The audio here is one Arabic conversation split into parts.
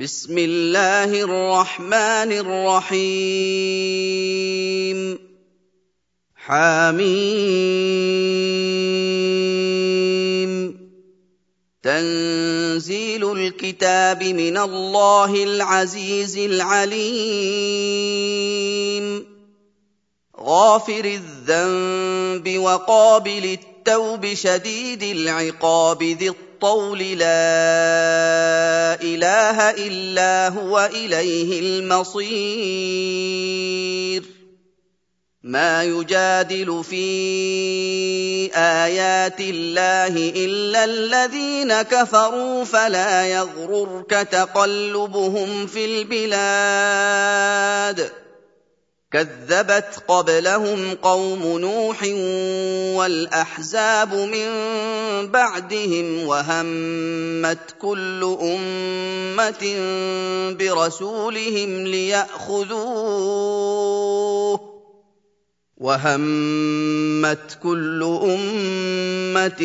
بسم الله الرحمن الرحيم. حميم. تنزيل الكتاب من الله العزيز العليم. غافر الذنب وقابل التوب شديد العقاب ذي الطول لا إله إلا هو إليه المصير. ما يجادل في آيات الله إلا الذين كفروا فلا يغررك تقلبهم في البلاد. كذبت قبلهم قوم نوح والأحزاب من بعدهم وهمت كل أمة برسولهم ليأخذوه وهمت كل أمة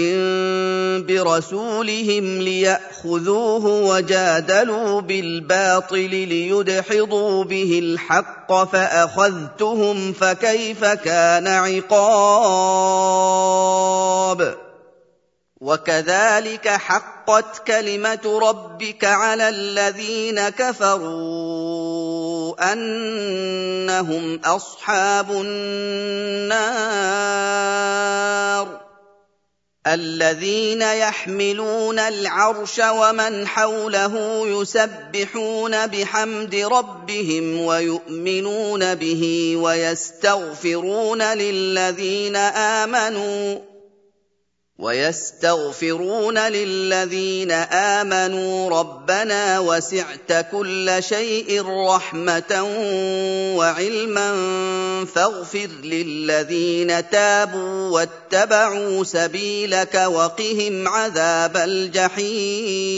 برسولهم ليأخذوه وجادلوا بالباطل ليدحضوا به الحق فأخذتهم فكيف كان عقاب وكذلك حقت كلمة ربك على الذين كفروا أنهم أصحاب النار الذين يحملون العرش ومن حوله يسبحون بحمد ربهم ويؤمنون به ويستغفرون للذين آمنوا ويستغفرون للذين آمنوا ربنا وسعت كل شيء رحمة وعلما فاغفر للذين تابوا واتبعوا سبيلك وقهم عذاب الجحيم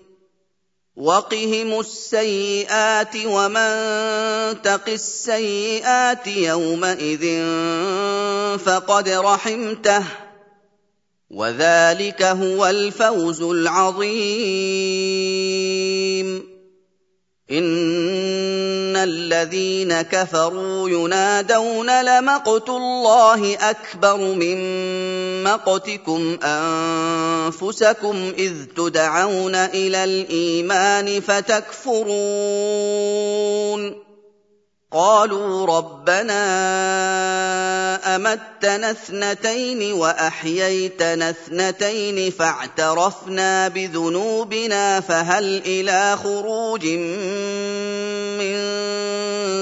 وقهم السيئات ومن تق السيئات يومئذ فقد رحمته وذلك هو الفوز العظيم. الذين كفروا ينادون لمقت الله أكبر من مقتكم أنفسكم إذ تدعون إلى الإيمان فتكفرون قالوا ربنا أمتنا اثنتين وأحييتنا اثنتين فاعترفنا بذنوبنا فهل إلى خروج من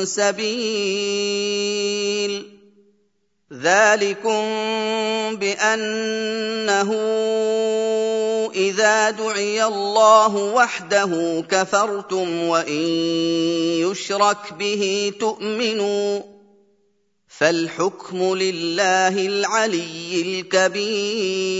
سبيل ذلكم بانه اذا دعي الله وحده كفرتم وان يشرك به تؤمنوا فالحكم لله العلي الكبير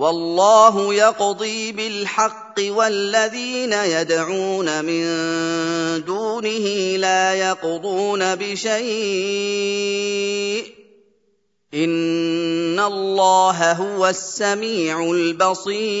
والله يقضي بالحق والذين يدعون من دونه لا يقضون بشيء. إن الله هو السميع البصير.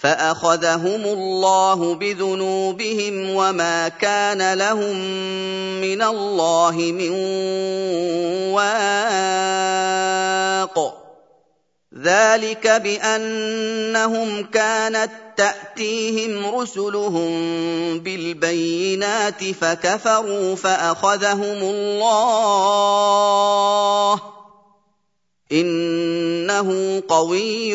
فأخذهم الله بذنوبهم وما كان لهم من الله من واق. ذلك بأنهم كانت تأتيهم رسلهم بالبينات فكفروا فأخذهم الله. إنه قوي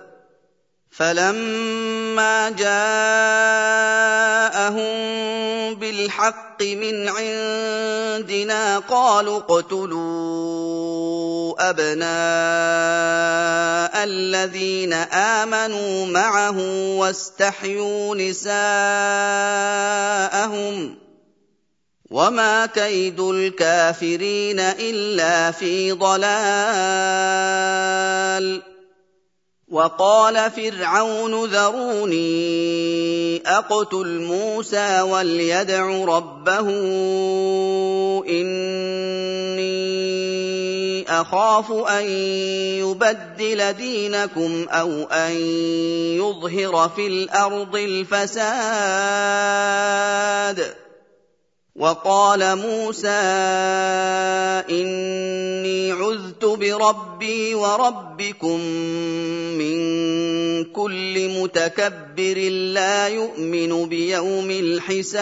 فَلَمَّا جَاءَهُم بِالْحَقِّ مِنْ عِندِنَا قَالُوا اقْتُلُوا أَبْنَاءَ الَّذِينَ آمَنُوا مَعَهُ وَاسْتَحْيُوا نِسَاءَهُمْ ۚ وَمَا كَيْدُ الْكَافِرِينَ إِلَّا فِي ضَلَالٍ وقال فرعون ذروني أقتل موسى وليدع ربه إني أخاف أن يبدل دينكم أو أن يظهر في الأرض الفساد. وقال موسى إني عذت بربي وربكم من كل متكبر لا يؤمن بيوم الحساب.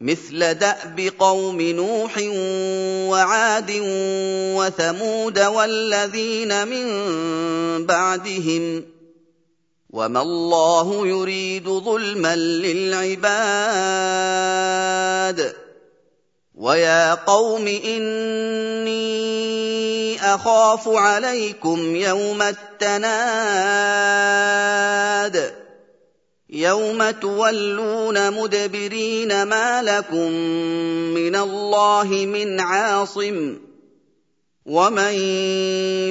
مثل دأب قوم نوح وعاد وثمود والذين من بعدهم وما الله يريد ظلما للعباد ويا قوم إني أخاف عليكم يوم التناد يوم تولون مدبرين ما لكم من الله من عاصم ومن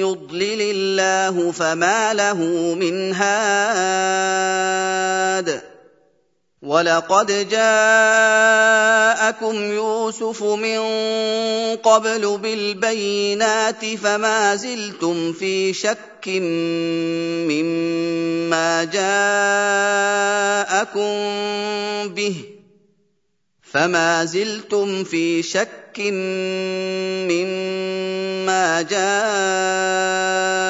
يضلل الله فما له من هاد ولقد جاءكم يوسف من قبل بالبينات فما زلتم في شك مما جاءكم به فما زلتم في شك مما جاءكم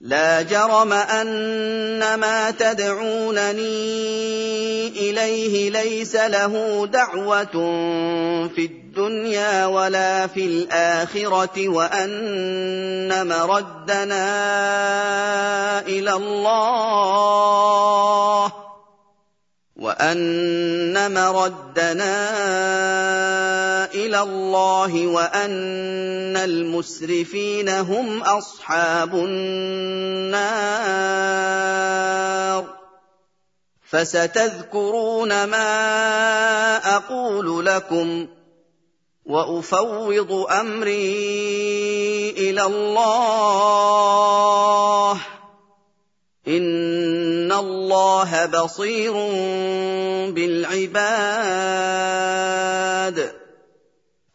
لا جرم أن ما تدعونني إليه ليس له دعوة في الدنيا ولا في الآخرة وأن مردنا إلى الله. وان مردنا إلى الله وان المسرفين هم اصحاب النار فستذكرون ما أقول لكم وافوض امري إلى الله الله بصير بالعباد.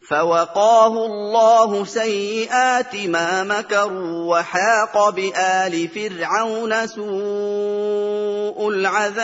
فوقاه الله سيئات ما مكروا وحاق بال فرعون سوء العذاب.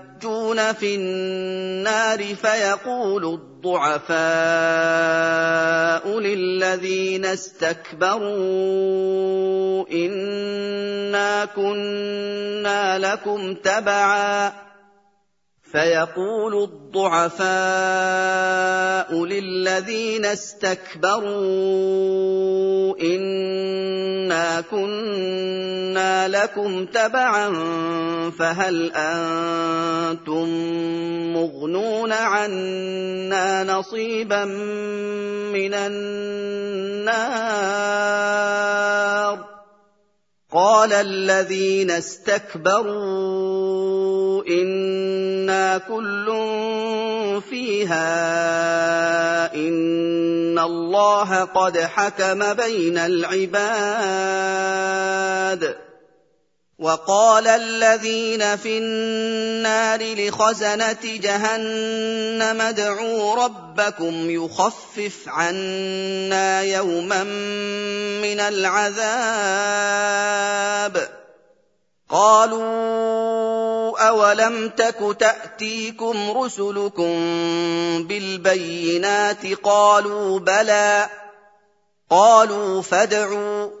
يتحاجون في النار فيقول الضعفاء للذين استكبروا إنا كنا لكم تبعا فيقول الضعفاء للذين استكبروا إنا كنا لكم تبعا فهل أنتم مغنون عنا نصيبا من النار قال الذين استكبروا إنا كل فيها إن الله قد حكم بين العباد. وقال الذين في النار لخزنة جهنم ادعوا ربكم يخفف عنا يوما من العذاب. قالوا أولم تك تأتيكم رسلكم بالبينات؟ قالوا بلى. قالوا فادعوا.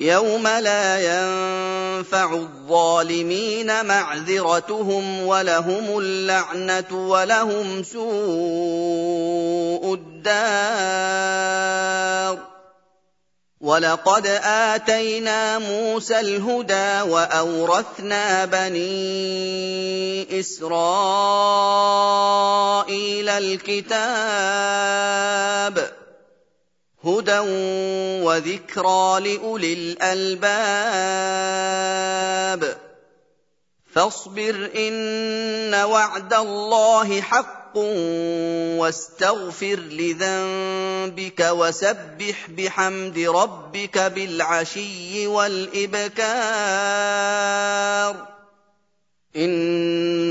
يوم لا ينفع الظالمين معذرتهم ولهم اللعنه ولهم سوء الدار ولقد اتينا موسى الهدى واورثنا بني اسرائيل الكتاب هدى وذكرى لاولي الالباب فاصبر ان وعد الله حق واستغفر لذنبك وسبح بحمد ربك بالعشي والابكار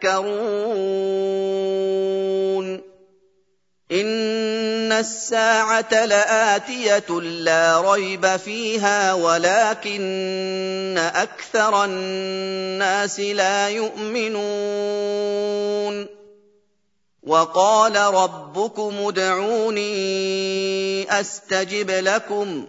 تتذكرون إن الساعة لآتية لا ريب فيها ولكن أكثر الناس لا يؤمنون وقال ربكم ادعوني أستجب لكم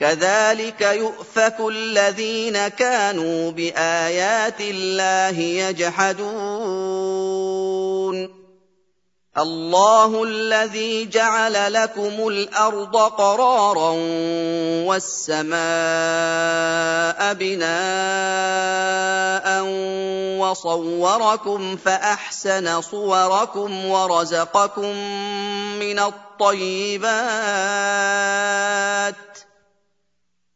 كذلك يؤفك الذين كانوا بآيات الله يجحدون. الله الذي جعل لكم الأرض قرارا والسماء بناء وصوركم فأحسن صوركم ورزقكم من الطيبات.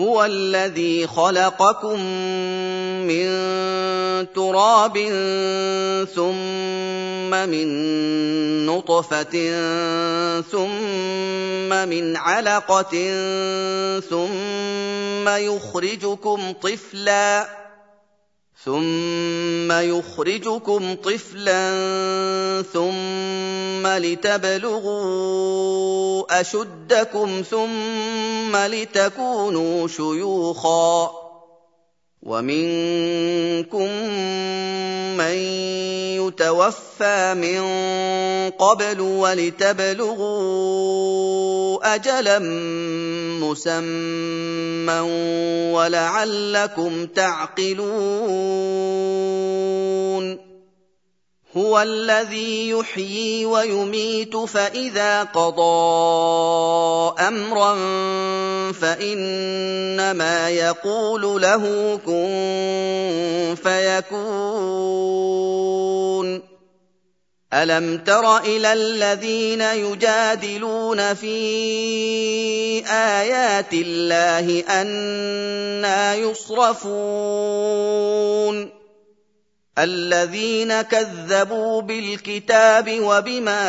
هو الذي خلقكم من تراب ثم من نطفة ثم من علقة ثم يخرجكم طفلا ثم يخرجكم طفلا ثم لتبلغوا اشدكم ثم لتكونوا شيوخا ومنكم من يتوفى من قبل ولتبلغوا اجلا مسمى ولعلكم تعقلون. هو الذي يحيي ويميت فإذا قضى أمرا فإنما يقول له كن فيكون. الم تر إلى الذين يجادلون في ايات الله أنا يصرفون الذين كذبوا بالكتاب وبما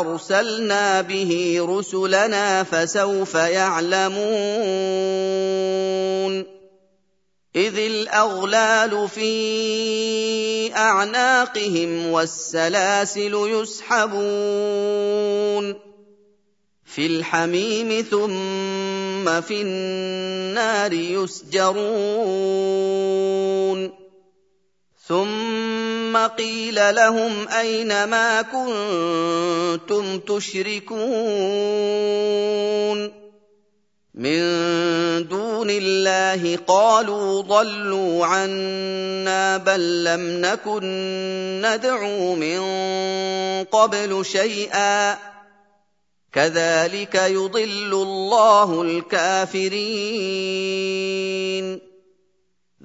ارسلنا به رسلنا فسوف يعلمون إذ الأغلال في أعناقهم والسلاسل يسحبون في الحميم ثم في النار يسجرون ثم قيل لهم أين ما كنتم تشركون من دون الله قالوا ضلوا عنا بل لم نكن ندعو من قبل شيئا. كذلك يضل الله الكافرين.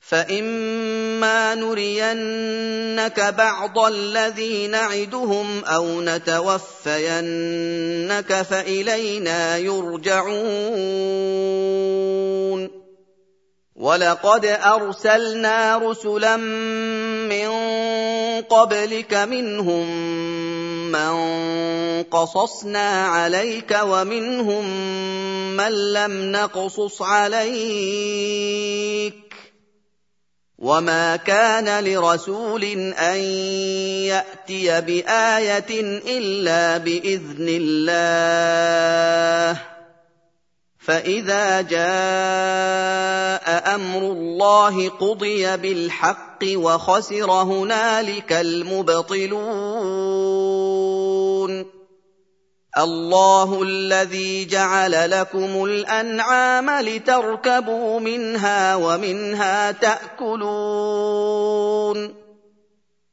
فإما نرينك بعض الذي نعدهم أو نتوفينك فإلينا يرجعون. ولقد أرسلنا رسلا من قبلك منهم من قصصنا عليك ومنهم من لم نقصص عليك وما كان لرسول ان ياتي بايه الا باذن الله فاذا جاء أمر الله قضي بالحق وخسر هنالك المبطلون الله الذي جعل لكم الانعام لتركبوا منها ومنها تاكلون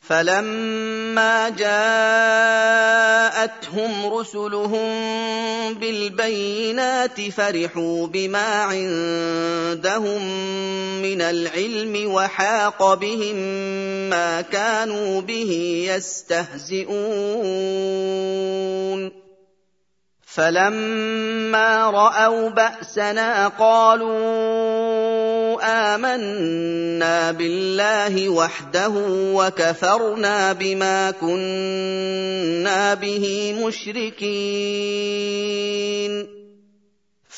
فلما جاءتهم رسلهم بالبينات فرحوا بما عندهم من العلم وحاق بهم ما كانوا به يستهزئون فلما راوا باسنا قالوا آمنا بالله وحده وكفرنا بما كنا به مشركين.